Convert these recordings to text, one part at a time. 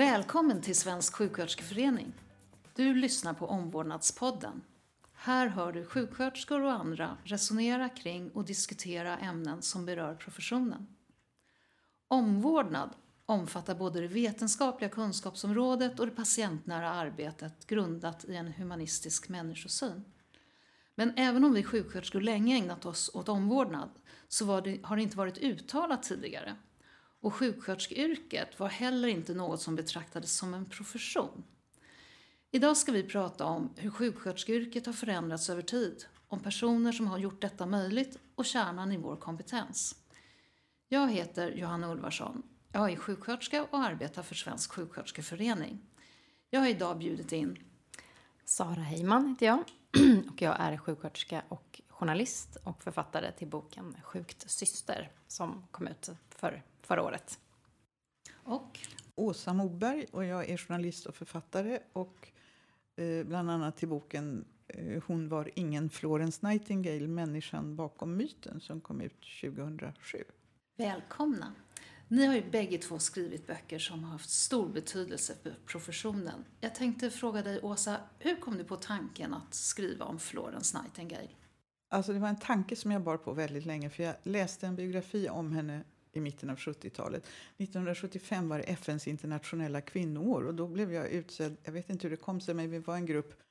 Välkommen till Svensk sjuksköterskeförening. Du lyssnar på Omvårdnadspodden. Här hör du sjuksköterskor och andra resonera kring och diskutera ämnen som berör professionen. Omvårdnad omfattar både det vetenskapliga kunskapsområdet och det patientnära arbetet grundat i en humanistisk människosyn. Men även om vi sjuksköterskor länge ägnat oss åt omvårdnad så det, har det inte varit uttalat tidigare. Och sjuksköterskeyrket var heller inte något som betraktades som en profession. Idag ska vi prata om hur sjuksköterskeyrket har förändrats över tid, om personer som har gjort detta möjligt och kärnan i vår kompetens. Jag heter Johanna Ulvarsson. Jag är sjuksköterska och arbetar för Svensk sjuksköterskeförening. Jag har idag bjudit in Sara Heyman heter jag och jag är sjuksköterska och journalist och författare till boken Sjukt syster som kom ut för förra året. Och Åsa Moberg och jag är journalist och författare och eh, bland annat till boken eh, Hon var ingen Florence Nightingale, människan bakom myten som kom ut 2007. Välkomna! Ni har ju bägge två skrivit böcker som har haft stor betydelse för professionen. Jag tänkte fråga dig Åsa, hur kom du på tanken att skriva om Florence Nightingale? Alltså det var en tanke som jag bar på väldigt länge för jag läste en biografi om henne i mitten av 70-talet. 1975 var det FNs internationella kvinnoår och då blev jag utsedd, jag vet inte hur det kom sig, men vi var en grupp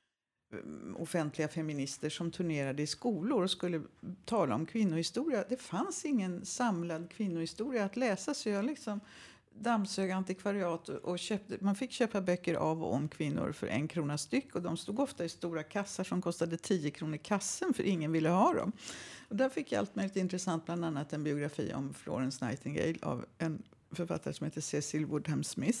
eh, offentliga feminister som turnerade i skolor och skulle tala om kvinnohistoria. Det fanns ingen samlad kvinnohistoria att läsa så jag liksom dammsög antikvariat och köpte, man fick köpa böcker av och om kvinnor för en krona styck och de stod ofta i stora kassar som kostade 10 kronor kassen för ingen ville ha dem. Och där fick jag allt möjligt intressant, bland annat en biografi om Florence Nightingale av en författare som heter Cecil Woodham Smith.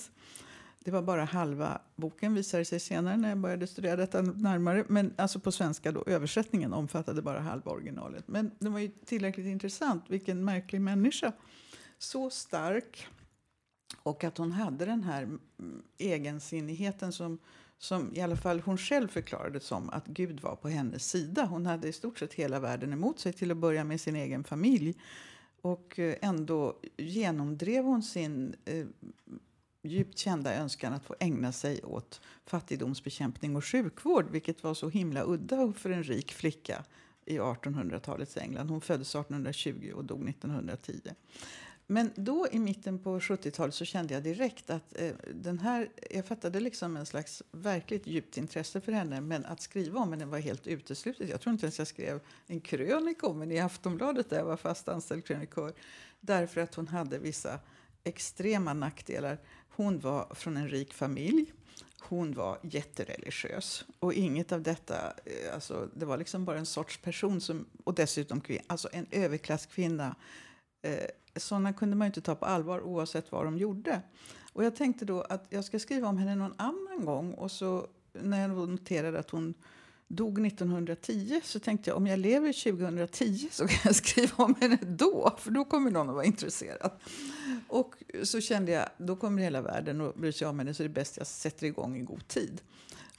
Det var bara halva boken visade sig senare när jag började studera detta närmare. Men alltså på svenska då, översättningen omfattade bara halva originalet. Men den var ju tillräckligt intressant, vilken märklig människa. Så stark och att hon hade den här egensinnigheten som, som i alla fall hon själv förklarade som att Gud var på hennes sida. Hon hade i stort sett hela världen emot sig till att börja med sin egen familj. Och eh, ändå genomdrev hon sin eh, djupt kända önskan att få ägna sig åt fattigdomsbekämpning och sjukvård, vilket var så himla udda för en rik flicka i 1800-talets England. Hon föddes 1820 och dog 1910. Men då i mitten på 70-talet så kände jag direkt att eh, den här, jag fattade liksom en slags verkligt djupt intresse för henne men att skriva om henne var helt uteslutet. Jag tror inte ens jag skrev en krönika om henne i Aftonbladet där jag var fast anställd krönikör därför att hon hade vissa extrema nackdelar. Hon var från en rik familj. Hon var jättereligiös. Och inget av detta, eh, alltså, det var liksom bara en sorts person som, och dessutom kvinna, alltså en överklasskvinna eh, sådana kunde man inte ta på allvar oavsett vad de gjorde. Och jag tänkte då att jag ska skriva om henne någon annan gång. Och så när jag noterade att hon dog 1910 så tänkte jag om jag lever 2010 så kan jag skriva om henne då, för då kommer någon att vara intresserad. Och så kände jag, då kommer hela världen att bry sig om henne så det är bäst jag sätter igång i god tid.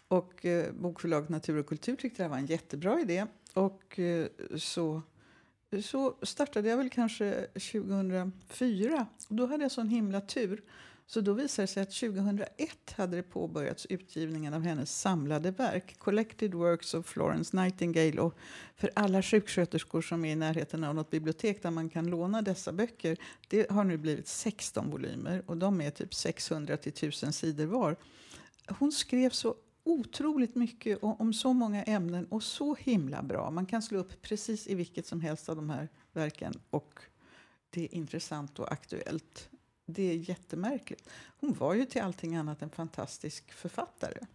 Och eh, bokförlaget Natur och kultur tyckte det var en jättebra idé. Och eh, så så startade jag väl kanske 2004. Och då hade jag sån himla tur. Så då visade det sig att 2001 hade det påbörjats utgivningen av hennes samlade verk Collected Works of Florence Nightingale. Och för alla sjuksköterskor som är i närheten av något bibliotek där man kan låna dessa böcker. Det har nu blivit 16 volymer och de är typ 600 till 1000 sidor var. Hon skrev så otroligt mycket om så många ämnen och så himla bra. Man kan slå upp precis i vilket som helst av de här verken och det är intressant och aktuellt. Det är jättemärkligt. Hon var ju till allting annat än fantastisk författare.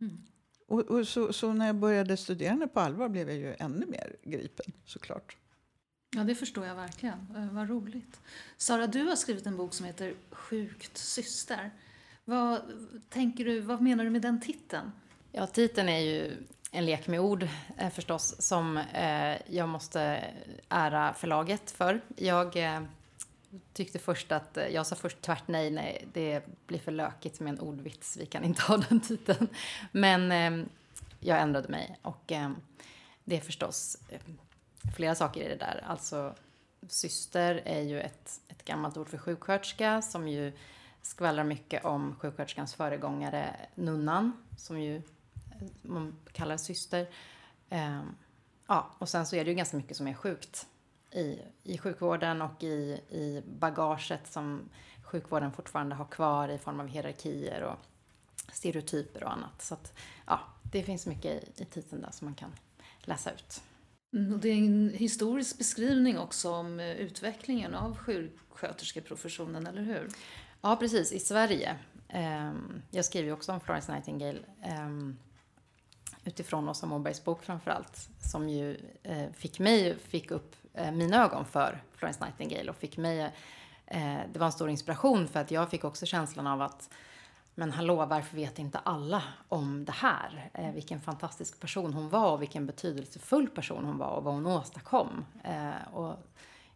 Mm. Och, och så, så, när jag började studera henne på allvar blev jag ju ännu mer gripen såklart. Ja, det förstår jag verkligen. Eh, vad roligt. Sara, du har skrivit en bok som heter Sjukt syster. Vad, tänker du, vad menar du med den titeln? Ja, titeln är ju en lek med ord eh, förstås som eh, jag måste ära förlaget för. Jag eh, tyckte först att, eh, jag sa först tvärt nej, nej, det blir för lökigt med en ordvits, vi kan inte ha den titeln. Men eh, jag ändrade mig och eh, det är förstås eh, flera saker i det där. Alltså syster är ju ett, ett gammalt ord för sjuksköterska som ju skvallrar mycket om sjuksköterskans föregångare Nunnan, som ju eh, man kallar syster. Ehm, ja, och sen så är det ju ganska mycket som är sjukt i, i sjukvården och i, i bagaget som sjukvården fortfarande har kvar i form av hierarkier och stereotyper och annat. Så att, ja, det finns mycket i, i titeln där som man kan läsa ut. Mm, det är en historisk beskrivning också om eh, utvecklingen av sjuksköterskeprofessionen, eller hur? Ja, precis. I Sverige. Ehm, jag skriver ju också om Florence Nightingale ehm, utifrån Åsa Mobergs bok framför allt, som ju eh, fick mig, fick upp eh, mina ögon för Florence Nightingale och fick mig, eh, det var en stor inspiration för att jag fick också känslan av att men hallå, varför vet inte alla om det här? Eh, vilken fantastisk person hon var och vilken betydelsefull person hon var och vad hon åstadkom. Eh, och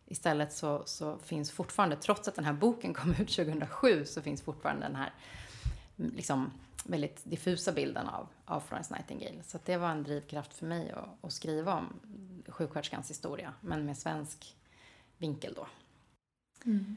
istället så, så finns fortfarande, trots att den här boken kom ut 2007, så finns fortfarande den här mm, liksom, väldigt diffusa bilden av, av Florence Nightingale. Så det var en drivkraft för mig att, att skriva om sjuksköterskans historia, men med svensk vinkel då. Mm.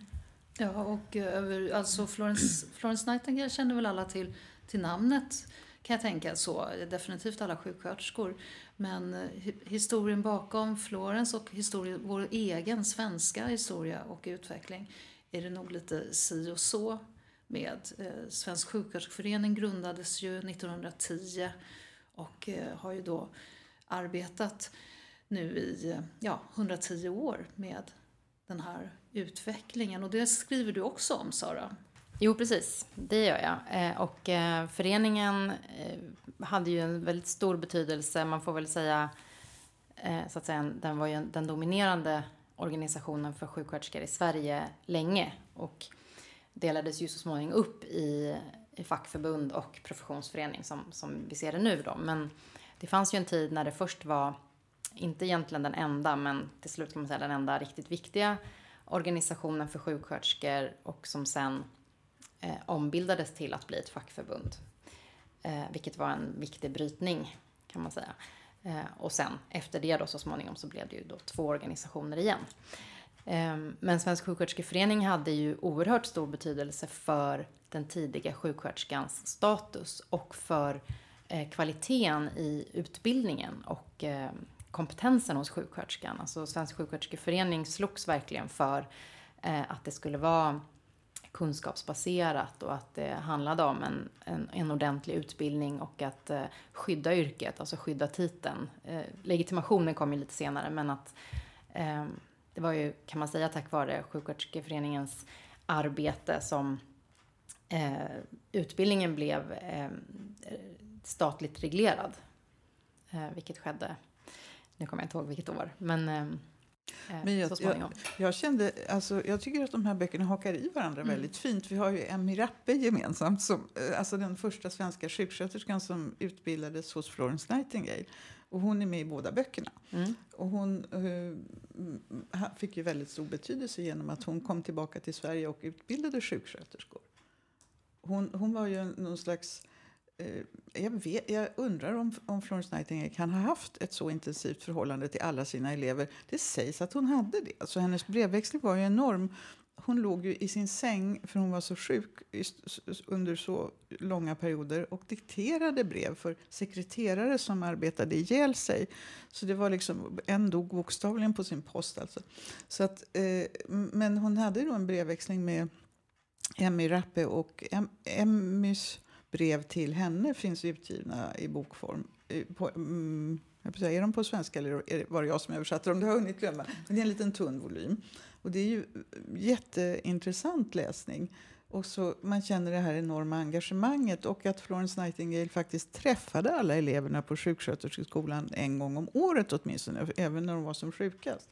Ja, och eh, över, alltså Florence, Florence Nightingale känner väl alla till, till namnet kan jag tänka så, definitivt alla sjuksköterskor. Men eh, historien bakom Florens och historien, vår egen svenska historia och utveckling är det nog lite si och så med. Eh, Svensk sjuksköterskeförening grundades ju 1910 och eh, har ju då arbetat nu i ja, 110 år med den här utvecklingen. Och det skriver du också om, Sara. Jo, precis. Det gör jag. Eh, och eh, föreningen eh, hade ju en väldigt stor betydelse. Man får väl säga, eh, så att säga, den var ju den dominerande organisationen för sjuksköterskor i Sverige länge. Och delades ju så småningom upp i, i fackförbund och professionsförening som, som vi ser det nu då. Men det fanns ju en tid när det först var, inte egentligen den enda, men till slut kan man säga den enda riktigt viktiga organisationen för sjuksköterskor och som sen eh, ombildades till att bli ett fackförbund. Eh, vilket var en viktig brytning kan man säga. Eh, och sen efter det då så småningom så blev det ju då två organisationer igen. Eh, men Svensk sjuksköterskeförening hade ju oerhört stor betydelse för den tidiga sjuksköterskans status och för eh, kvaliteten i utbildningen och eh, kompetensen hos sjuksköterskan. Alltså Svensk sjuksköterskeförening slogs verkligen för eh, att det skulle vara kunskapsbaserat och att det handlade om en, en, en ordentlig utbildning och att eh, skydda yrket, alltså skydda titeln. Eh, legitimationen kom ju lite senare men att eh, det var ju, kan man säga, tack vare sjuksköterskeföreningens arbete som eh, utbildningen blev eh, statligt reglerad. Eh, vilket skedde nu kommer jag inte ihåg vilket år, men, eh, men jag. Jag, jag, kände, alltså, jag tycker att de här böckerna hakar i varandra mm. väldigt fint. Vi har ju Emmy Rappe gemensamt, som, eh, alltså den första svenska sjuksköterskan som utbildades hos Florence Nightingale. Och hon är med i båda böckerna. Mm. Och hon uh, fick ju väldigt stor betydelse genom att hon kom tillbaka till Sverige och utbildade sjuksköterskor. Hon, hon var ju någon slags Eh, Eh, jag, vet, jag undrar om, om Florence Nightingale kan ha haft ett så intensivt förhållande till alla sina elever. Det sägs att hon hade det. Alltså hennes brevväxling var ju enorm. Hon låg ju i sin säng, för hon var så sjuk under så långa perioder och dikterade brev för sekreterare som arbetade ihjäl sig. Så det var liksom, en dog bokstavligen på sin post. Alltså. Så att, eh, men hon hade då en brevväxling med Emmy Rappe och em, Emmys brev till henne finns utgivna i bokform. På, mm, är de på svenska eller var det jag som översatte dem? Det har jag hunnit glömma. Men det är en liten tunn volym. Och det är ju mm, jätteintressant läsning. Och så man känner det här enorma engagemanget och att Florence Nightingale faktiskt träffade alla eleverna på sjuksköterskeskolan en gång om året åtminstone, även när de var som sjukast.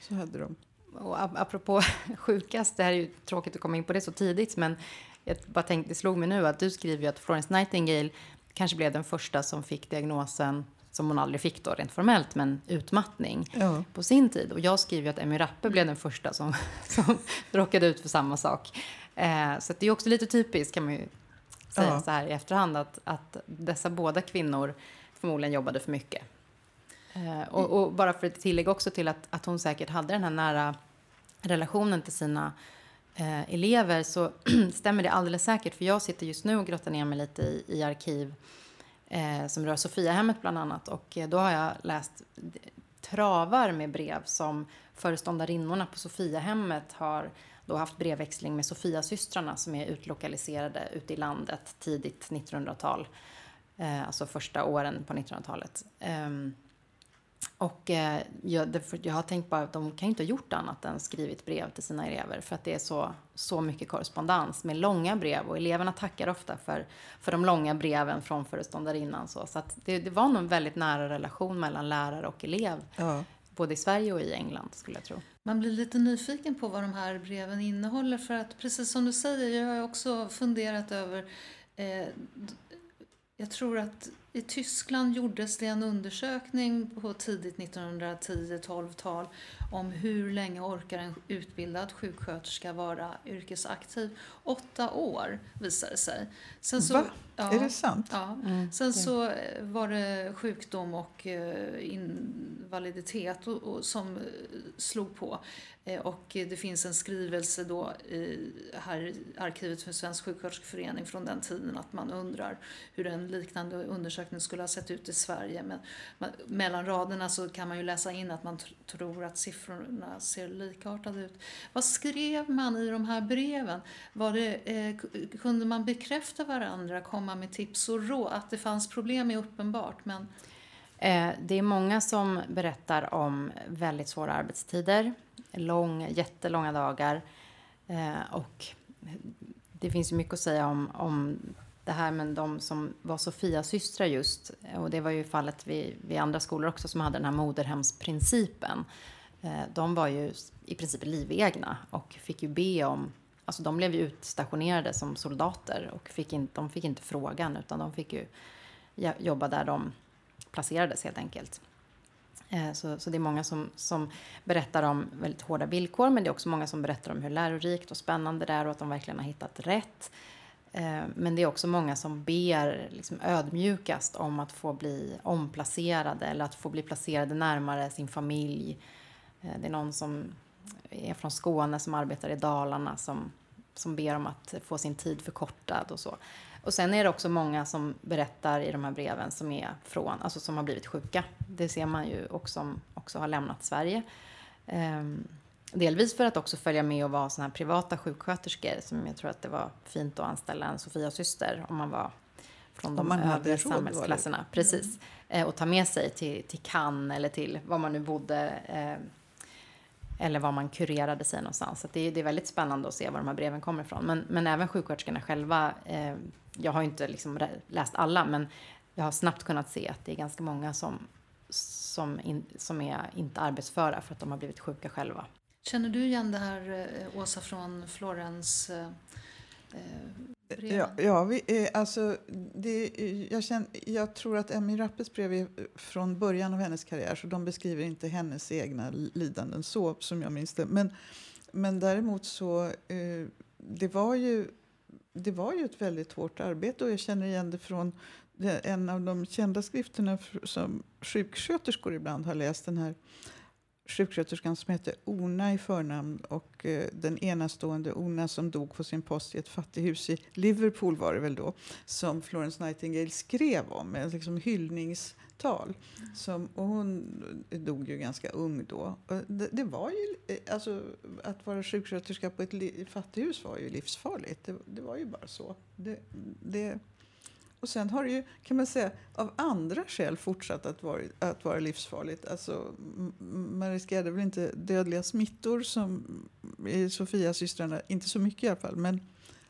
Så hade de. Och apropå sjukast, det här är ju tråkigt att komma in på det så tidigt, men jag bara tänkte, det slog mig nu att du skriver ju att Florence Nightingale kanske blev den första som fick diagnosen som hon aldrig fick då rent formellt, men utmattning ja. på sin tid. Och jag skriver ju att Emmy Rappe blev den första som, som råkade ut för samma sak. Eh, så det är också lite typiskt kan man ju säga ja. så här i efterhand att, att dessa båda kvinnor förmodligen jobbade för mycket. Eh, och, och, bara för ett tillägg också till att, att hon säkert hade den här nära relationen till sina eh, elever så stämmer det alldeles säkert. För jag sitter just nu och grottar ner mig lite i, i arkiv eh, som rör Sofiahemmet bland annat. Och eh, då har jag läst travar med brev som föreståndarinnorna på Sofiahemmet har då haft brevväxling med Sofiasystrarna som är utlokaliserade ute i landet tidigt 1900-tal. Eh, alltså första åren på 1900-talet. Um, ehm, och eh, jag, jag har tänkt bara att de kan inte ha gjort annat än skrivit brev till sina elever för att det är så, så mycket korrespondens med långa brev och eleverna tackar ofta för, för de långa breven från föreståndarinnan. Så, så att det, det var nog en väldigt nära relation mellan lärare och elev. Ja. Både i Sverige och i England skulle jag tro. Man blir lite nyfiken på vad de här breven innehåller för att precis som du säger, jag har också funderat över eh, jag tror att i Tyskland gjordes det en undersökning på tidigt 1910-12-tal om hur länge orkar en utbildad sjuksköterska vara yrkesaktiv. Åtta år visade det sig. Sen så, Va? Ja, är det sant? Ja. Mm. Sen så eh, var det sjukdom och eh, invaliditet som eh, slog på. Och det finns en skrivelse då i här arkivet för Svensk sjuksköterskeförening från den tiden att man undrar hur en liknande undersökning skulle ha sett ut i Sverige. Men mellan raderna så kan man ju läsa in att man tror att siffrorna ser likartade ut. Vad skrev man i de här breven? Var det, eh, kunde man bekräfta varandra, komma med tips och råd? Att det fanns problem är uppenbart, men... Eh, det är många som berättar om väldigt svåra arbetstider, lång, jättelånga dagar. Eh, och det finns ju mycket att säga om, om det här med de som var Sofias systrar just. Och det var ju fallet vid, vid andra skolor också som hade den här moderhemsprincipen. Eh, de var ju i princip livegna och fick ju be om Alltså de blev ju utstationerade som soldater och fick in, de fick inte frågan utan de fick ju jobba där de placerades helt enkelt. Eh, så, så det är många som, som berättar om väldigt hårda villkor men det är också många som berättar om hur lärorikt och spännande det är och att de verkligen har hittat rätt. Eh, men det är också många som ber liksom ödmjukast om att få bli omplacerade eller att få bli placerade närmare sin familj. Eh, det är någon som är från Skåne som arbetar i Dalarna som, som ber om att få sin tid förkortad och så. Och sen är det också många som berättar i de här breven som är från, alltså som har blivit sjuka. Det ser man ju också som också har lämnat Sverige. Um, delvis för att också följa med och vara såna här privata sjuksköterskor som jag tror att det var fint att anställa en Sofia-syster om man var från de övre samhällsklasserna. Precis. Mm. Eh, och ta med sig till, till Cannes eller till var man nu bodde. Eh, eller var man kurerade sig någonstans. Så det, är, det är väldigt spännande att se var de här breven kommer ifrån. Men, men även sjuksköterskorna själva, eh, jag har inte liksom läst alla, men jag har snabbt kunnat se att det är ganska många som, som, in, som är inte arbetsföra för att de har blivit sjuka själva. Känner du igen det här, eh, Åsa, från Florens eh. eh ja, ja vi, eh, alltså, det, jag, känner, jag tror att Emmy Rappes brev är från början av hennes karriär så de beskriver inte hennes egna lidanden så som jag minns det. Men, men däremot så, eh, det var ju det var ju ett väldigt hårt arbete och jag känner igen det från en av de kända skrifterna som sjuksköterskor ibland har läst. Den här sjuksköterskan som hette Ona i förnamn och eh, den enastående Ona som dog på sin post i ett fattighus i Liverpool var det väl då som Florence Nightingale skrev om, ett liksom hyllningstal. Som, och hon dog ju ganska ung då. Det, det, var ju, eh, alltså, att vara sjuksköterska på ett fattighus var ju livsfarligt. Det, det var ju bara så. Det, det, och sen har det ju, kan man säga, av andra skäl fortsatt att vara, att vara livsfarligt. Alltså, man riskerade väl inte dödliga smittor som i Sofia-systrarna, inte så mycket i alla fall. Men,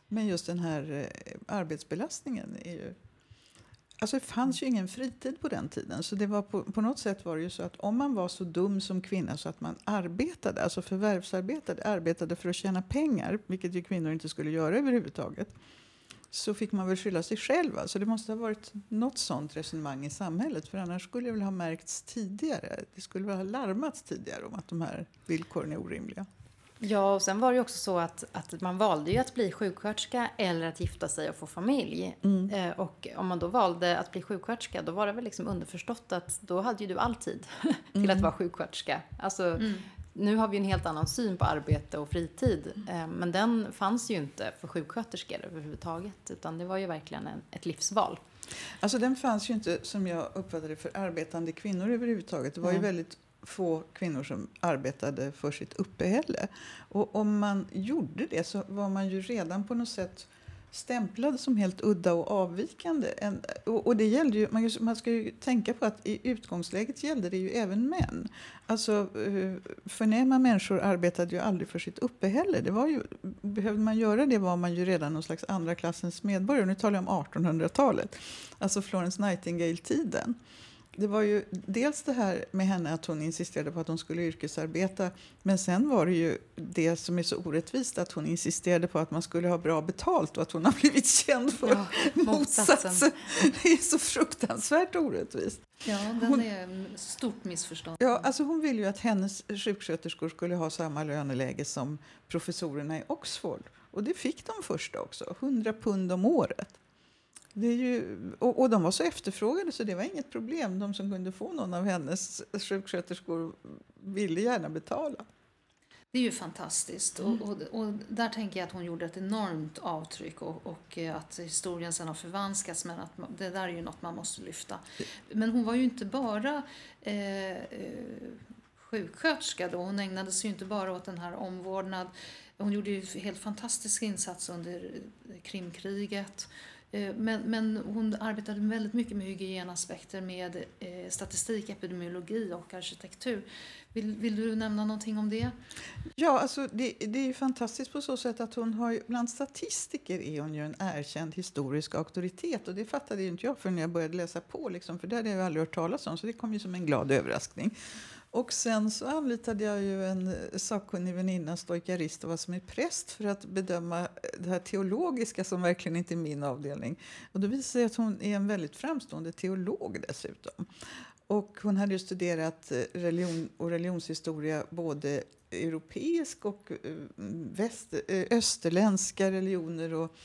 men just den här eh, arbetsbelastningen är ju... Alltså det fanns ju ingen fritid på den tiden. Så det var på, på något sätt var det ju så att om man var så dum som kvinna så att man arbetade, alltså förvärvsarbetade, arbetade för att tjäna pengar, vilket ju kvinnor inte skulle göra överhuvudtaget så fick man väl skylla sig själv. Alltså det måste ha varit något sånt resonemang i samhället. För annars skulle det väl ha märkts tidigare. Det skulle väl ha larmats tidigare om att de här villkoren är orimliga. Ja, och sen var det ju också så att, att man valde ju att bli sjuksköterska eller att gifta sig och få familj. Mm. Eh, och om man då valde att bli sjuksköterska, då var det väl liksom underförstått att då hade ju du all tid till mm. att vara sjuksköterska. Alltså, mm. Nu har vi en helt annan syn på arbete och fritid. Eh, men den fanns ju inte för sjuksköterskor överhuvudtaget. Utan det var ju verkligen en, ett livsval. Alltså den fanns ju inte, som jag uppfattade för arbetande kvinnor överhuvudtaget. Det var mm. ju väldigt få kvinnor som arbetade för sitt uppehälle. Och om man gjorde det så var man ju redan på något sätt stämplad som helt udda och avvikande. En, och, och, det gällde ju, man, man ska ju tänka på att i utgångsläget gällde det ju även män. Alltså eh, förnäma människor arbetade ju aldrig för sitt uppehälle. Det var ju, behövde man göra det var man ju redan någon slags andra klassens medborgare. Nu talar jag om 1800-talet, alltså Florence Nightingale-tiden det var ju dels det här med henne att hon insisterade på att hon skulle yrkesarbeta. Men sen var det ju det som är så orättvist att hon insisterade på att man skulle ha bra betalt och att hon har blivit känd för ja, motsatsen. Det är så fruktansvärt orättvist. Ja, den hon, är ett stort missförstånd. Ja, alltså hon ville ju att hennes sjuksköterskor skulle ha samma löneläge som professorerna i Oxford. Och det fick de först också, 100 pund om året. Det är ju, och, och, de var så efterfrågade så det var inget problem. De som kunde få någon av hennes sjuksköterskor ville gärna betala. Det är ju fantastiskt. Mm. Och, och, och, där tänker jag att hon gjorde ett enormt avtryck och, och att historien sen har förvanskats. Men att det där är ju något man måste lyfta. Men hon var ju inte bara eh, eh, sjuksköterska då. Hon ägnade sig ju inte bara åt den här omvårdnad. Hon gjorde ju helt fantastiska insatser under Krimkriget. Eh, men, men hon arbetade väldigt mycket med hygienaspekter, med eh, statistik, epidemiologi och arkitektur. Vill, vill, du nämna någonting om det? Ja, alltså det, det är fantastiskt på så sätt att hon har, bland statistiker är hon ju en erkänd historisk auktoritet. Och det fattade ju inte jag förrän jag började läsa på, liksom, för det hade jag aldrig hört talas om. Så det kom ju som en glad överraskning. Och sen så anlitade jag ju en eh, sakkunnig väninna, Stojka Ristova, som är präst för att bedöma eh, det här teologiska som verkligen inte är min avdelning. Och då visade sig att hon är en väldigt framstående teolog dessutom. Och hon hade ju studerat eh, religion och religionshistoria både europeisk och väst, österländska religioner och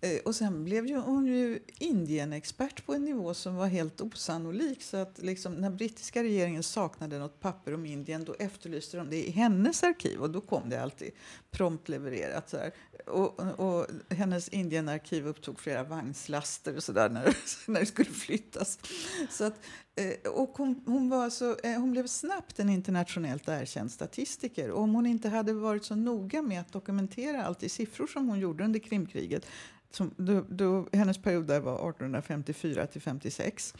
Eh, och sen blev ju hon ju Indien-expert på en nivå som var helt osannolik. Så att liksom, när brittiska regeringen saknade något papper om Indien då efterlyste de det i hennes arkiv och då kom det alltid prompt levererat. Så här. Och, och hennes Indienarkiv upptog flera vagnslaster och så där när, när det skulle flyttas. Så att, Eh, och hon, hon, var så, eh, hon blev snabbt en internationellt erkänd statistiker. Och om hon inte hade varit så noga med att dokumentera allt i siffror som hon gjorde under Krimkriget som, då, då, hennes period där var 1854 till 56.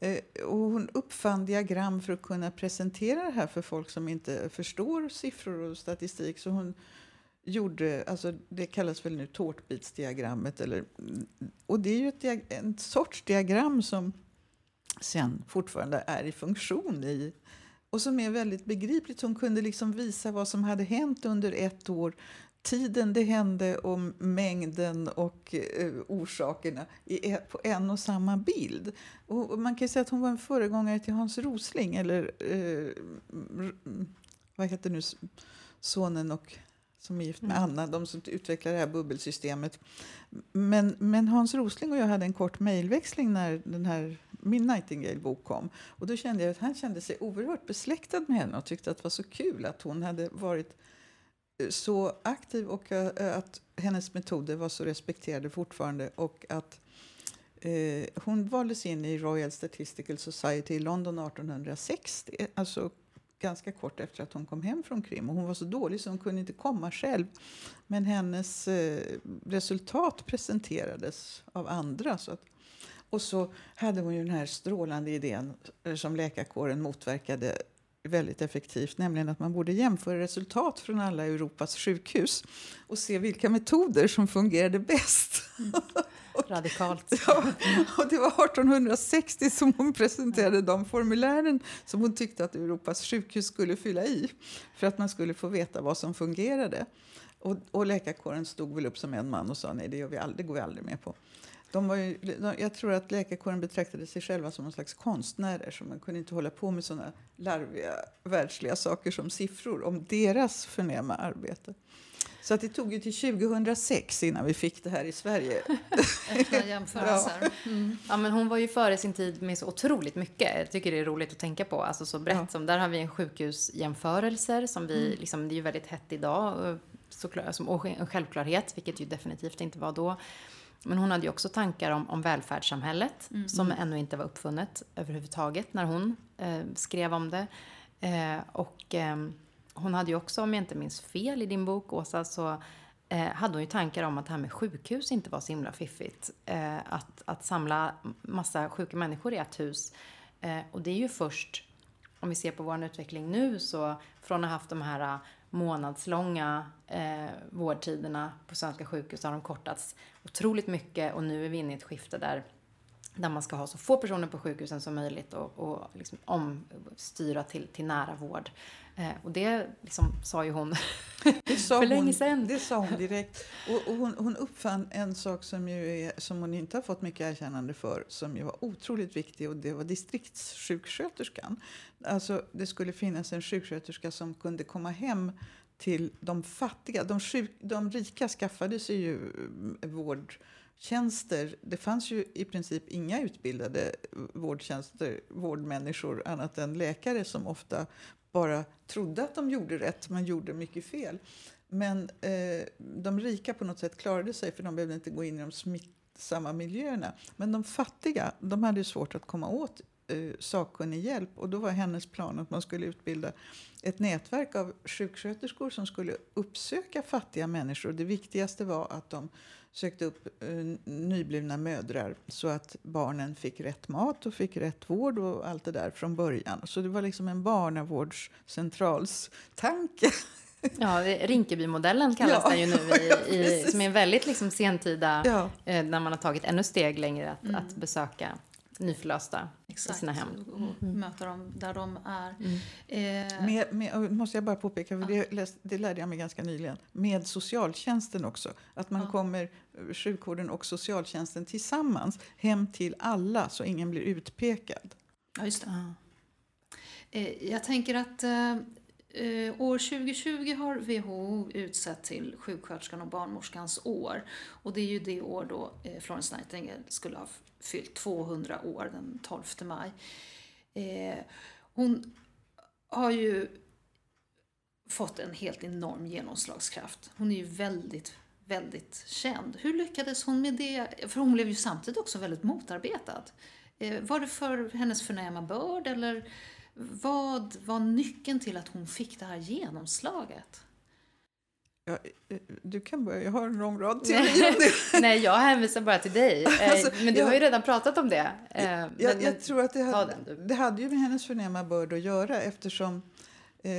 Eh, och hon uppfann diagram för att kunna presentera det här för folk som inte förstår siffror och statistik. Så hon gjorde, alltså det kallas väl nu tårtbitsdiagrammet. Eller, och det är ju ett, en sorts diagram som sen fortfarande är i funktion i och som är väldigt begripligt. Hon kunde liksom visa vad som hade hänt under ett år tiden det hände och mängden och eh, orsakerna i, e, på en och samma bild. Och man kan säga att hon var en föregångare till Hans Rosling, eller eh, vad heter nu sonen och som är gift med mm. Anna, de som utvecklar det här bubbelsystemet. Men, men Hans Rosling och jag hade en kort mejlväxling när den här min Nightingale-bok kom. Och då kände jag att han kände sig oerhört besläktad med henne och tyckte att det var så kul att hon hade varit så aktiv och uh, att hennes metoder var så respekterade fortfarande och att hon valdes in i Royal Statistical Society i London 1860, alltså ganska kort efter att hon kom hem från Krim. Och hon var så dålig så hon kunde inte komma själv. Men hennes eh, resultat presenterades av andra. Så att, och så hade hon ju den här strålande idén eh, som läkarkåren motverkade väldigt effektivt, nämligen att man borde jämföra resultat från alla Europas sjukhus och se vilka metoder som fungerade bäst. Mm. Radikalt. ja, och det var 1860 som hon presenterade de formulären som hon tyckte att Europas sjukhus skulle fylla i för att man skulle få veta vad som fungerade. Och, och läkarkåren stod väl upp som en man och sa nej, det, gör vi aldrig, det går vi aldrig med på. De var ju, de, jag tror att läkarkåren betraktade sig själva som någon slags konstnärer. Så man kunde inte hålla på med såna larviga världsliga saker som siffror om deras förnäma arbete. Så att det tog ju till 2006 innan vi fick det här i Sverige. Öppna jämförelser. Mm. Ja, men hon var ju före sin tid med så otroligt mycket. Jag tycker det är roligt att tänka på. Alltså så brett Ja. som, där har vi en sjukhusjämförelser som vi, Mm. liksom, det är ju väldigt hett idag. eh, Såklart, som, och en självklarhet, vilket ju definitivt inte var då. Men hon hade ju också tankar om, om välfärdssamhället som ännu inte var uppfunnet överhuvudtaget när hon eh, skrev om det. Eh, och ehm, hon hade ju också, om jag inte minns fel i din bok Åsa, så eh, hade hon ju tankar om att det här med sjukhus inte var så himla fiffigt. Eh, att, att samla massa sjuka människor i ett hus. Eh, och det är ju först, om vi ser på vår utveckling nu, så från att ha haft de här månadslånga eh, vårdtiderna på svenska sjukhus har de kortats otroligt mycket och nu är vi inne i ett skifte där där man ska ha så få personer på sjukhusen som möjligt och, och liksom omstyra till, till nära vård. Eh, och det liksom sa ju hon sa För länge hon, sedan. Det sa hon direkt. Och, och hon, hon uppfann en sak som, är, som hon inte har fått mycket erkännande för som ju var otroligt viktig och det var distriktssjuksköterskan. Alltså, det skulle finnas en sjuksköterska som kunde komma hem till de fattiga. De, sjuk, de rika skaffade sig ju mm, vårdtjänster. Det fanns ju i princip inga utbildade vårdtjänster, vårdmänniskor annat än läkare som ofta bara trodde att de gjorde rätt men gjorde mycket fel. Men eh, de rika på något sätt klarade sig för de behövde inte gå in i de smittsamma miljöerna. Men de fattiga de hade svårt att komma åt eh, sakkunnig hjälp och då var hennes plan att man skulle utbilda ett nätverk av sjuksköterskor som skulle uppsöka fattiga människor. Det viktigaste var att de sökte upp eh, nyblivna mödrar så att barnen fick rätt mat och fick rätt vård och allt det där från början. Så det var liksom en barnavårdscentralstanke. Ja, Rinkebymodellen kallas Ja, den ju nu, i, i, som är en väldigt liksom sentida, Ja. eh, när man har tagit ännu steg längre att, att besöka nyförlösta i Exakt. sina hem. Och möta dem där de är. Eh, Med, med, måste jag bara påpeka, för det, läst, det lärde jag mig ganska nyligen, med socialtjänsten också. Att man Ja. kommer, eh, sjukvården och socialtjänsten tillsammans, hem till alla så ingen blir utpekad. ja, just det. Ja. Eh, Jag tänker att eh, eh, år 2020 har WHO utsett till sjuksköterskan och barnmorskans år. Och det är ju det år då eh, Florence Nightingale skulle ha fyllt 200 år, den 12 maj. Eh, Hon har ju fått en helt enorm genomslagskraft. Hon är ju väldigt, väldigt känd. Hur lyckades hon med det? För hon blev ju samtidigt också väldigt motarbetad. Eh, var det för hennes förnäma börd eller vad var nyckeln till att hon fick det här genomslaget? Ja, eh, du kan börja, jag har en lång rad teorier om det. Nej, jag hänvisar bara till dig. Eh, Alltså, men du ja. har ju redan pratat om det. Eh, Jag, men- jag tror att det hade, den, det hade ju med hennes förnäma börd att göra eftersom eh,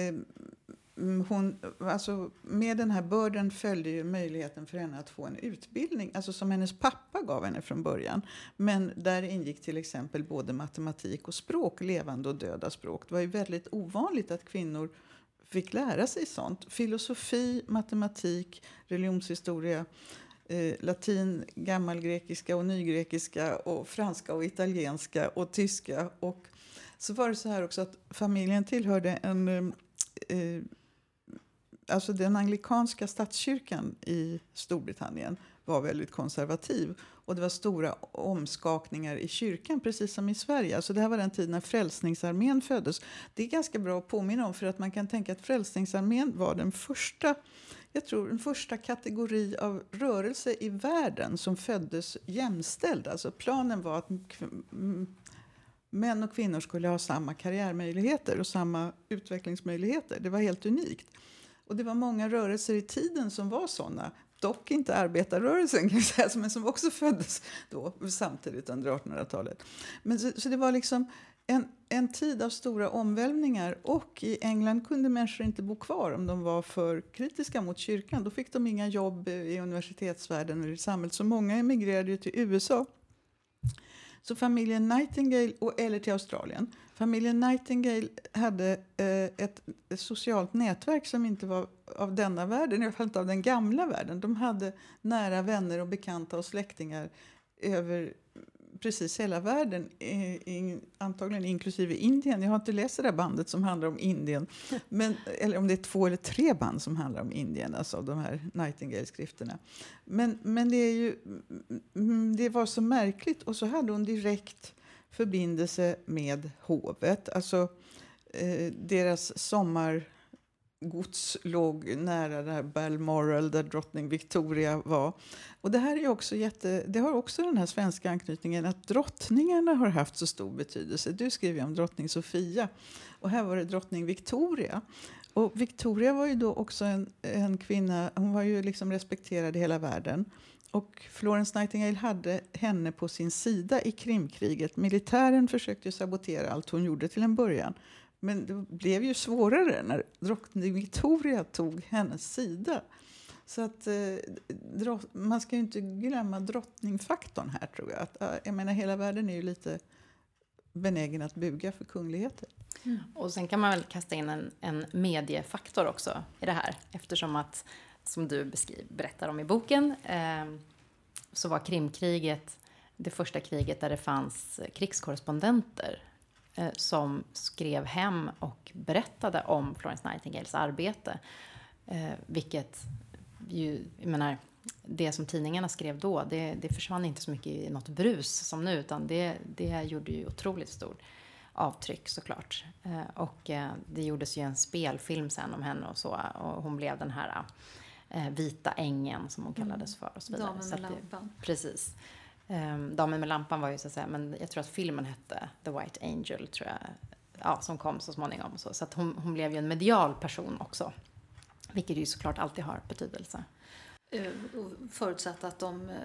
Mm, hon, alltså, med den här börden följde ju möjligheten för henne att få en utbildning, alltså som hennes pappa gav henne från början. Men där ingick till exempel både matematik och språk, levande och döda språk. Det var ju väldigt ovanligt att kvinnor fick lära sig sånt. Filosofi, matematik, religionshistoria, eh, latin, gammalgrekiska och nygrekiska och franska och italienska och tyska. Och så var det så här också att familjen tillhörde en... Eh, eh, alltså den anglikanska statskyrkan i Storbritannien var väldigt konservativ. Och det var stora omskakningar i kyrkan, precis som i Sverige. Alltså det här var den tid när Frälsningsarmén föddes. Det är ganska bra att påminna om, för att man kan tänka att Frälsningsarmén var den första jag tror den första kategori av rörelse i världen som föddes jämställd. Alltså planen var att mm, män och kvinnor skulle ha samma karriärmöjligheter och samma utvecklingsmöjligheter. Det var helt unikt. Och det var många rörelser i tiden som var sådana. Dock inte arbetarrörelsen, kan vi säga, men som också föddes då, samtidigt under 1800-talet. Men så, så det var liksom en, en tid av stora omvälvningar och i England kunde människor inte bo kvar om de var för kritiska mot kyrkan. Då fick de inga jobb i universitetsvärlden eller i samhället. Så många emigrerade ju till USA. Så familjen Nightingale, och, eller till Australien. Familjen Nightingale hade eh, ett, socialt nätverk som inte var av denna världen, i alla fall inte av den gamla världen. De hade nära vänner och bekanta och släktingar över precis hela världen, antagligen inklusive Indien. Jag har inte läst det där bandet som handlar om Indien. Men, eller om det är två eller tre band som handlar om Indien, alltså de här Nightingale-skrifterna. Men, men det, är ju, mm, mm, det var så märkligt. Och så hade hon direkt förbindelse med hovet. Alltså eh, deras sommargods låg nära där Balmoral där drottning Victoria var. Och det här är också jätte, det har också den här svenska anknytningen att drottningarna har haft så stor betydelse. Du skriver om drottning Sofia och här var det drottning Victoria. Och Victoria var ju då också en, en kvinna, hon var ju liksom respekterad i hela världen. Och Florence Nightingale hade henne på sin sida i Krimkriget. Militären försökte sabotera allt hon gjorde till en början. Men det blev ju svårare när drottning Victoria tog hennes sida. Så att, eh, man ska ju inte glömma drottningfaktorn här tror jag. Att, jag menar, hela världen är ju lite benägen att buga för kungligheter. Mm. Och sen kan man väl kasta in en, en mediefaktor också i det här. Eftersom att, som du beskriv, berättar om i boken, eh, så var Krimkriget det första kriget där det fanns krigskorrespondenter Eh, som skrev hem och berättade om Florence Nightingales arbete. Eh, vilket ju, jag menar, det som tidningarna skrev då, det, det försvann inte så mycket i något brus som nu, utan det, det gjorde ju otroligt stort avtryck såklart. Eh, och eh, det gjordes ju en spelfilm sen om henne och så, och hon blev den här eh, vita ängen som hon kallades för och så vidare. Damen med lampan. Precis. Um, Damen med lampan var ju så att säga, men jag tror att filmen hette The White Angel, tror jag. Ja, som kom så småningom. Så, så att hon, hon blev ju en medial person också. Vilket ju såklart alltid har betydelse. Uh, förutsatt att de uh,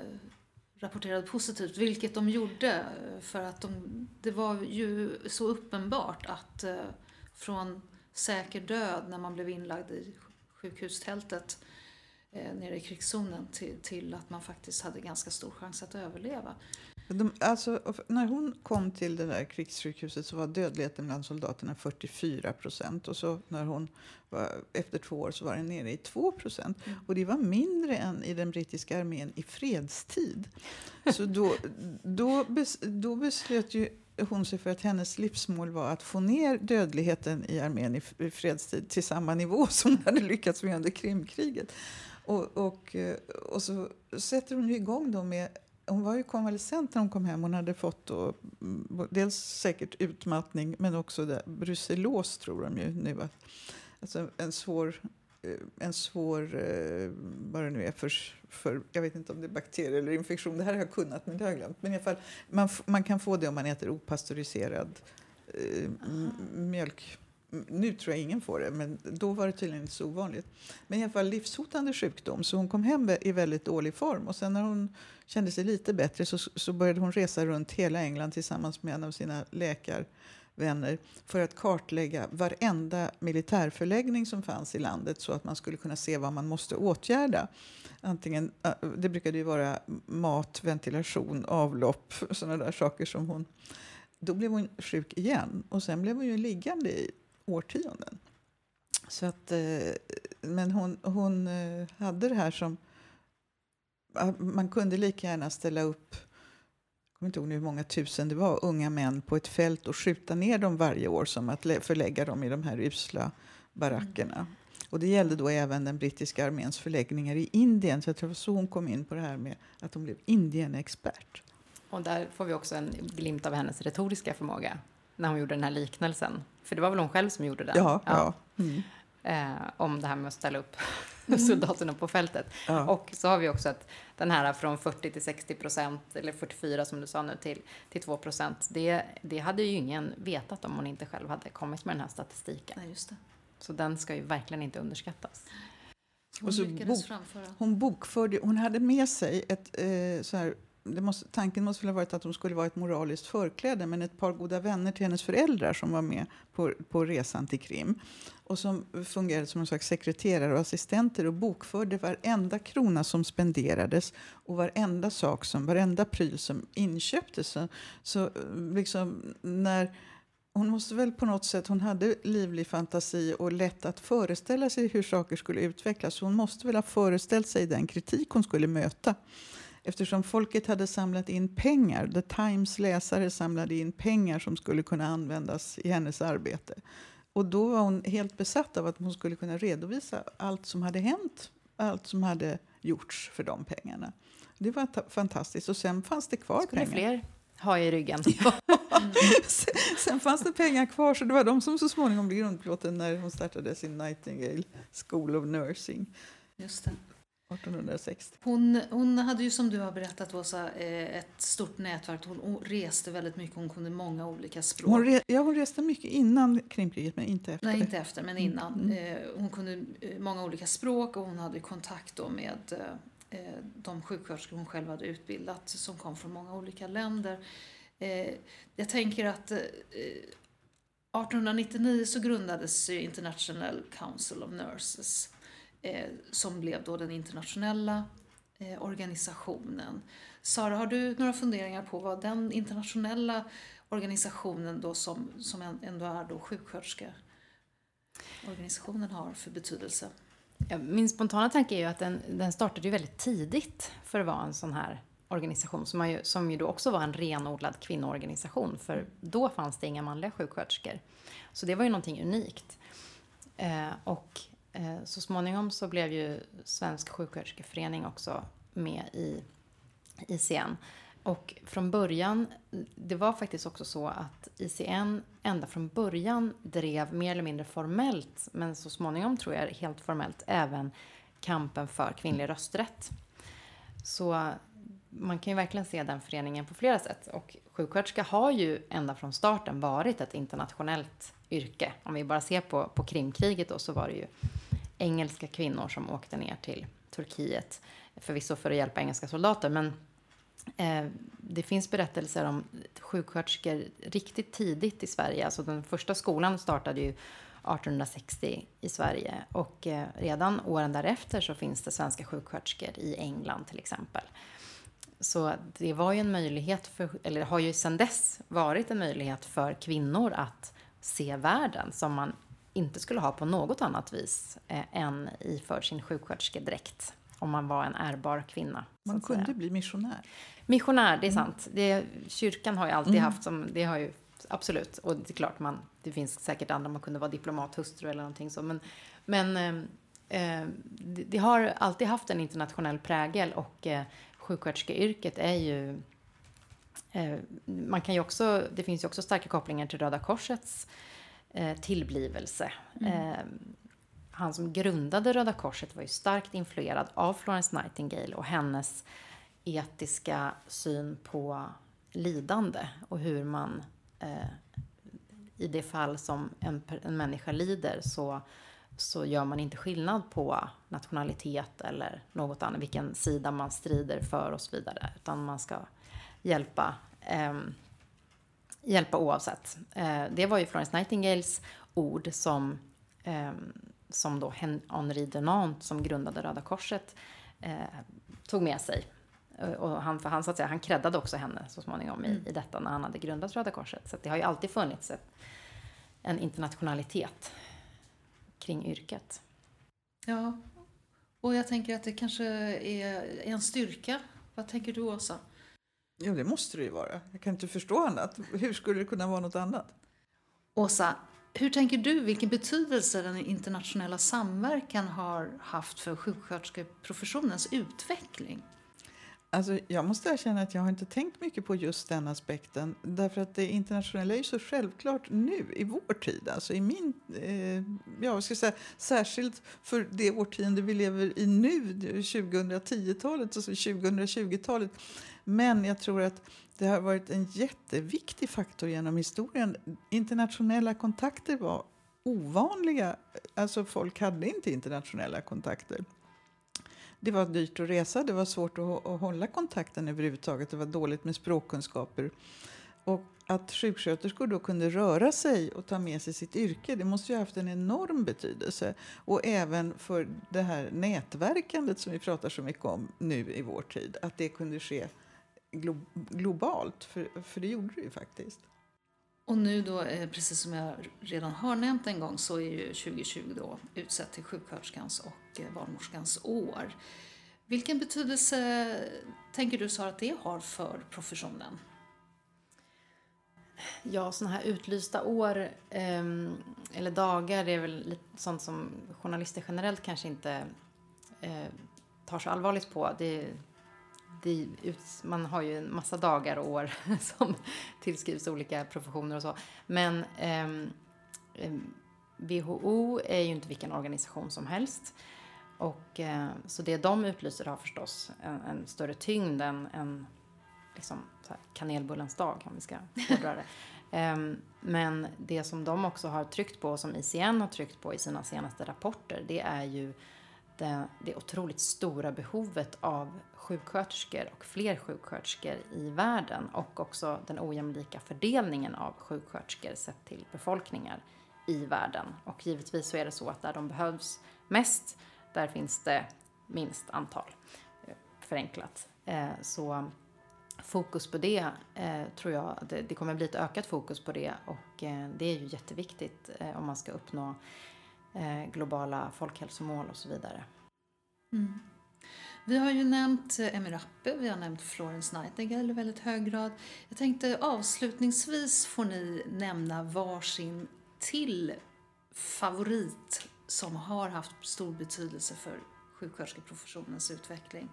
rapporterade positivt, vilket de gjorde. Uh, för att de, det var ju så uppenbart att från säker död när man blev inlagd i sjukhustältet eh, nere i krigszonen till, till att man faktiskt hade ganska stor chans att överleva. De, alltså, när hon kom till det där krigssjukhuset så var dödligheten bland soldaterna 44 procent. Och så när hon var, efter två år så var den nere i 2 procent. Mm. Och det var mindre än i den brittiska armén i fredstid. Så då, då, bes, då beslöt ju hon sig för att hennes livsmål var att få ner dödligheten i armén i, fredstid till samma nivå som hon hade lyckats med under Krimkriget. Och, och, eh, och så sätter hon igång då med hon var ju konvalescent när hon kom hem. Hon hade fått då, mm, dels säkert utmattning men också det, brucellos tror de ju nu. Alltså en svår, eh, en svår eh, vad det nu är för, för, jag vet inte om det är bakterier eller infektion. Det här har jag kunnat men det har jag glömt. Men i alla fall, man, man kan få det om man äter opastöriserad eh, mjölk nu tror jag ingen får det, men då var det tydligen inte så ovanligt. Men i alla fall livshotande sjukdom, så hon kom hem i väldigt dålig form. Och sen när hon kände sig lite bättre så, så började hon resa runt hela England tillsammans med en av sina läkarvänner för att kartlägga varenda militärförläggning som fanns i landet så att man skulle kunna se vad man måste åtgärda. Antingen, äh, det brukade ju vara mat, ventilation, avlopp, sådana där saker som hon då blev hon sjuk igen och sen blev hon ju liggande i årtionden. Så att, eh, men hon, hon eh, hade det här som... Man kunde lika gärna ställa upp jag kommer inte ihåg hur många tusen det var, unga män på ett fält och skjuta ner dem varje år som att förlägga dem i de här usla barackerna. Mm. Och det gällde då även den brittiska arméns förläggningar i Indien. Så jag tror så hon kom in på det här med att hon blev Indien-expert. Och där får vi också en glimt av hennes retoriska förmåga när hon gjorde den här liknelsen. För det var väl hon själv som gjorde den? Ja. ja. Mm. Eh, om det här med att ställa upp mm. soldaterna på fältet. Ja. Och så har vi också att den här från 40 till 60 procent, eller 44 som du sa nu, till, till 2 procent. Det, det hade ju ingen vetat om hon inte själv hade kommit med den här statistiken. Nej, just det. Så den ska ju verkligen inte underskattas. Hon och så bok. Hon bokförde, hon hade med sig ett eh, så här Måste, tanken måste ha varit att hon skulle vara ett moraliskt förkläde men ett par goda vänner till hennes föräldrar som var med på, på resan till Krim och som fungerade som en slags sekreterare och assistenter och bokförde varenda krona som spenderades och varenda sak som, varenda pryl som inköptes. Så, så eh, liksom när hon måste väl på något sätt, hon hade livlig fantasi och lätt att föreställa sig hur saker skulle utvecklas. Hon måste väl ha föreställt sig den kritik hon skulle möta eftersom folket hade samlat in pengar. The Times läsare samlade in pengar som skulle kunna användas i hennes arbete. Och då var hon helt besatt av att hon skulle kunna redovisa allt som hade hänt, allt som hade gjorts för de pengarna. Det var fantastiskt. Och sen fanns det kvar skulle pengar. fler ha i ryggen. sen, sen fanns det pengar kvar, så det var de som så småningom blev grundplåten när hon startade sin Nightingale School of Nursing. Just det. 1860. Hon, hon hade ju som du har berättat Åsa eh, ett stort nätverk. Hon reste väldigt mycket, hon kunde många olika språk. Hon, re, ja, hon reste mycket innan Krimkriget men inte efter. Nej, inte efter men Mm, innan. Mm. Hon kunde eh, många olika språk och hon hade kontakt då med de sjuksköterskor hon själv hade utbildat som kom från många olika länder. Jag tänker att 1899 så grundades International Council of Nurses eh, Eh, som blev då den internationella eh, organisationen. Sara, har du några funderingar på vad den internationella organisationen då som, som ändå är då sjuksköterskeorganisationen har för betydelse? Min spontana tanke är ju att den, den startade ju väldigt tidigt för att vara en sån här organisation som, ju, som ju då också var en renodlad kvinnoorganisation för då fanns det inga manliga sjuksköterskor. Så det var ju någonting unikt. Eh, och Eh, så småningom så blev ju Svensk sjuksköterskeförening också med i ICN. Och från början, det var faktiskt också så att ICN ända från början drev mer eller mindre formellt, men så småningom tror jag helt formellt, även kampen för kvinnlig rösträtt. Så man kan ju verkligen se den föreningen på flera sätt. Och sjuksköterska har ju ända från starten varit ett internationellt yrke. Om vi bara ser på, på Krimkriget då så var det ju engelska kvinnor som åkte ner till Turkiet. Förvisso för att hjälpa engelska soldater, men eh, det finns berättelser om sjuksköterskor riktigt tidigt i Sverige. Alltså den första skolan startade ju 1860 i Sverige och eh, redan åren därefter så finns det svenska sjuksköterskor i England till exempel. Så det var ju en möjlighet, för, eller har ju sedan dess varit en möjlighet för kvinnor att se världen som man inte skulle ha på något annat vis eh, än iförd sin sjuksköterskedräkt om man var en ärbar kvinna. Man kunde säga. bli missionär. Missionär, det är mm. sant. Det, kyrkan har ju alltid mm. haft som, det har ju absolut, och det är klart man, det finns säkert andra, man kunde vara diplomathustru eller någonting så, men, men eh, det, det, har alltid haft en internationell prägel och eh, sjuksköterskeyrket är ju eh, man kan ju också, det finns ju också starka kopplingar till Röda Korsets eh, tillblivelse. Mm. Eh, han som grundade Röda Korset var ju starkt influerad av Florence Nightingale och hennes etiska syn på lidande och hur man i det fall som en, en människa lider så, så gör man inte skillnad på nationalitet eller något annat, vilken sida man strider för och så vidare, utan man ska hjälpa, eh, hjälpa oavsett. Eh, det var ju Florence Nightingales ord som, eh, som då Henri Dunant som grundade Röda Korset eh, tog med sig. Och han, för han, så att säga, han creddade också henne så småningom i, mm. i detta när han hade grundat Röda Korset. Så det har ju alltid funnits ett, en internationalitet kring yrket. Ja, och jag tänker att det kanske är en styrka. Vad tänker du, Åsa? Ja, det måste det ju vara. Jag kan inte förstå annat. Hur skulle det kunna vara något annat? Åsa, hur tänker du vilken betydelse den internationella samverkan har haft för sjuksköterskeprofessionens utveckling? Alltså, jag måste erkänna att jag har inte tänkt mycket på just den aspekten. Därför att det internationella är ju så självklart nu, i vår tid. Alltså i min, eh, ja, ska säga, särskilt för det årtionde vi lever i nu, 2010-talet och 2020-talet. Men jag tror att det har varit en jätteviktig faktor genom historien. Internationella kontakter var ovanliga. Alltså folk hade inte internationella kontakter. Det var dyrt att resa, det var svårt att, att hålla kontakten överhuvudtaget. Det var dåligt med språkkunskaper. Och att sjuksköterskor då kunde röra sig och ta med sig sitt yrke, det måste ju ha haft en enorm betydelse. Och även för det här nätverkandet som vi pratar så mycket om nu i vår tid, att det kunde ske glo globalt, för, för det gjorde det ju faktiskt. Och nu då, eh, precis som jag redan har nämnt en gång, så är ju 2020 då utsett till sjuksköterskans och och eh, barnmorskans år. Vilken betydelse tänker du Sara att det har för professionen? Ja, sådana här utlysta år eh, eller dagar är väl lite sånt som journalister generellt kanske inte eh, tar så allvarligt på. Det, det, man har ju en massa dagar och år som tillskrivs olika professioner och så. Men ehm, eh, WHO är ju inte vilken organisation som helst. Och, eh, så det de utlyser har förstås en, en större tyngd än, än liksom, kanelbullens dag, om vi ska hårdra det. um, men det som de också har tryckt på, som ICN har tryckt på i sina senaste rapporter, det är ju det, det otroligt stora behovet av sjuksköterskor och fler sjuksköterskor i världen och också den ojämlika fördelningen av sjuksköterskor sett till befolkningar i världen. Och givetvis så är det så att där de behövs mest, där finns det minst antal, eh, förenklat. Eh, så fokus på det eh, tror jag, det, det kommer bli ett ökat fokus på det och det är ju jätteviktigt om man ska uppnå globala folkhälsomål och så vidare. Mm. Vi har ju nämnt Emmy Rappe, vi har nämnt Florence Nightingale i väldigt hög grad. Jag tänkte avslutningsvis får ni nämna varsin till favorit som har haft stor betydelse för sjuksköterskeprofessionens utveckling.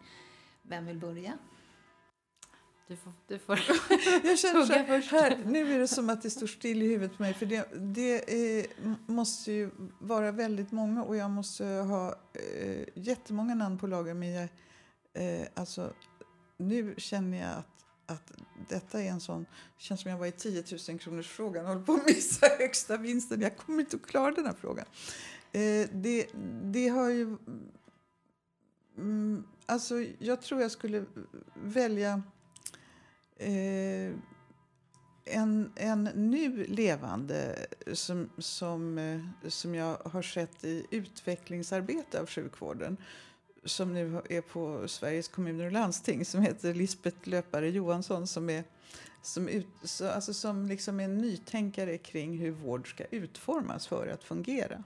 Vem vill börja? Du får, du får jag känner så här, här, Nu är det som att det står still i huvudet på mig. För det, det är, måste ju vara väldigt många och jag måste ha eh, jättemånga namn på lager. Men jag, eh, alltså, nu känner jag att, att detta är en sån... Det känns som jag var i 10 000 kronors frågan och håller på att missa högsta vinsten. Jag kommer inte att klara den här frågan. Eh, det, det har ju... Mm, alltså, jag tror jag skulle välja eh, en, en nu levande som, som, eh, som jag har sett i utvecklingsarbete av sjukvården som nu är på Sveriges kommuner och landsting som heter Lisbeth Löpare Johansson som är som, ut, så, alltså som liksom är en nytänkare kring hur vård ska utformas för att fungera.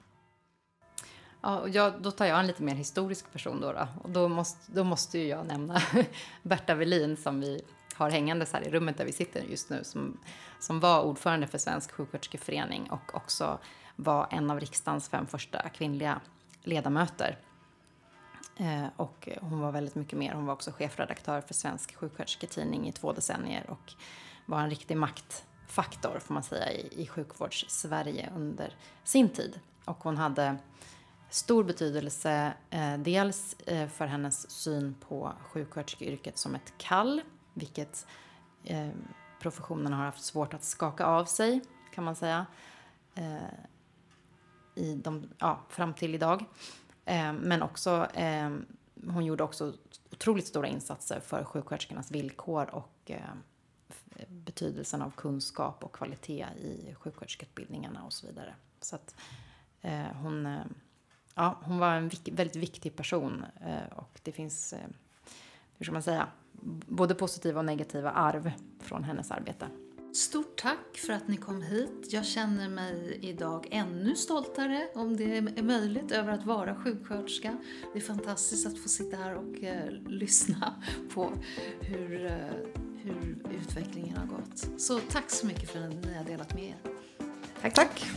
Ja, och jag, då tar jag en lite mer historisk person då. då. Och då måste, då måste ju jag nämna Berta Velin som vi har hängandes här i rummet där vi sitter just nu som, som var ordförande för Svensk sjuksköterskeförening och också var en av riksdagens fem första kvinnliga ledamöter. Eh, och hon var väldigt mycket mer. Hon var också chefredaktör för Svensk sjukskötersketidning i två decennier och var en riktig maktfaktor får man säga i, i sjukvårds-Sverige under sin tid. Och hon hade stor betydelse eh, dels eh, för hennes syn på sjuksköterskeyrket som ett kall vilket eh, professionen har haft svårt att skaka av sig, kan man säga, eh, i de, ja, fram till idag. Eh, men också, eh, hon gjorde också otroligt stora insatser för sjuksköterskornas villkor och eh, betydelsen av kunskap och kvalitet i sjuksköterskeutbildningarna och så vidare. Så att eh, hon, eh, ja, hon var en väldigt viktig person och det finns, hur ska man säga, både positiva och negativa arv från hennes arbete. Stort tack för att ni kom hit. Jag känner mig idag ännu stoltare, om det är möjligt, över att vara sjuksköterska. Det är fantastiskt att få sitta här och eh, lyssna på hur, eh, hur utvecklingen har gått. Så tack så mycket för att ni har delat med er. Tack. tack.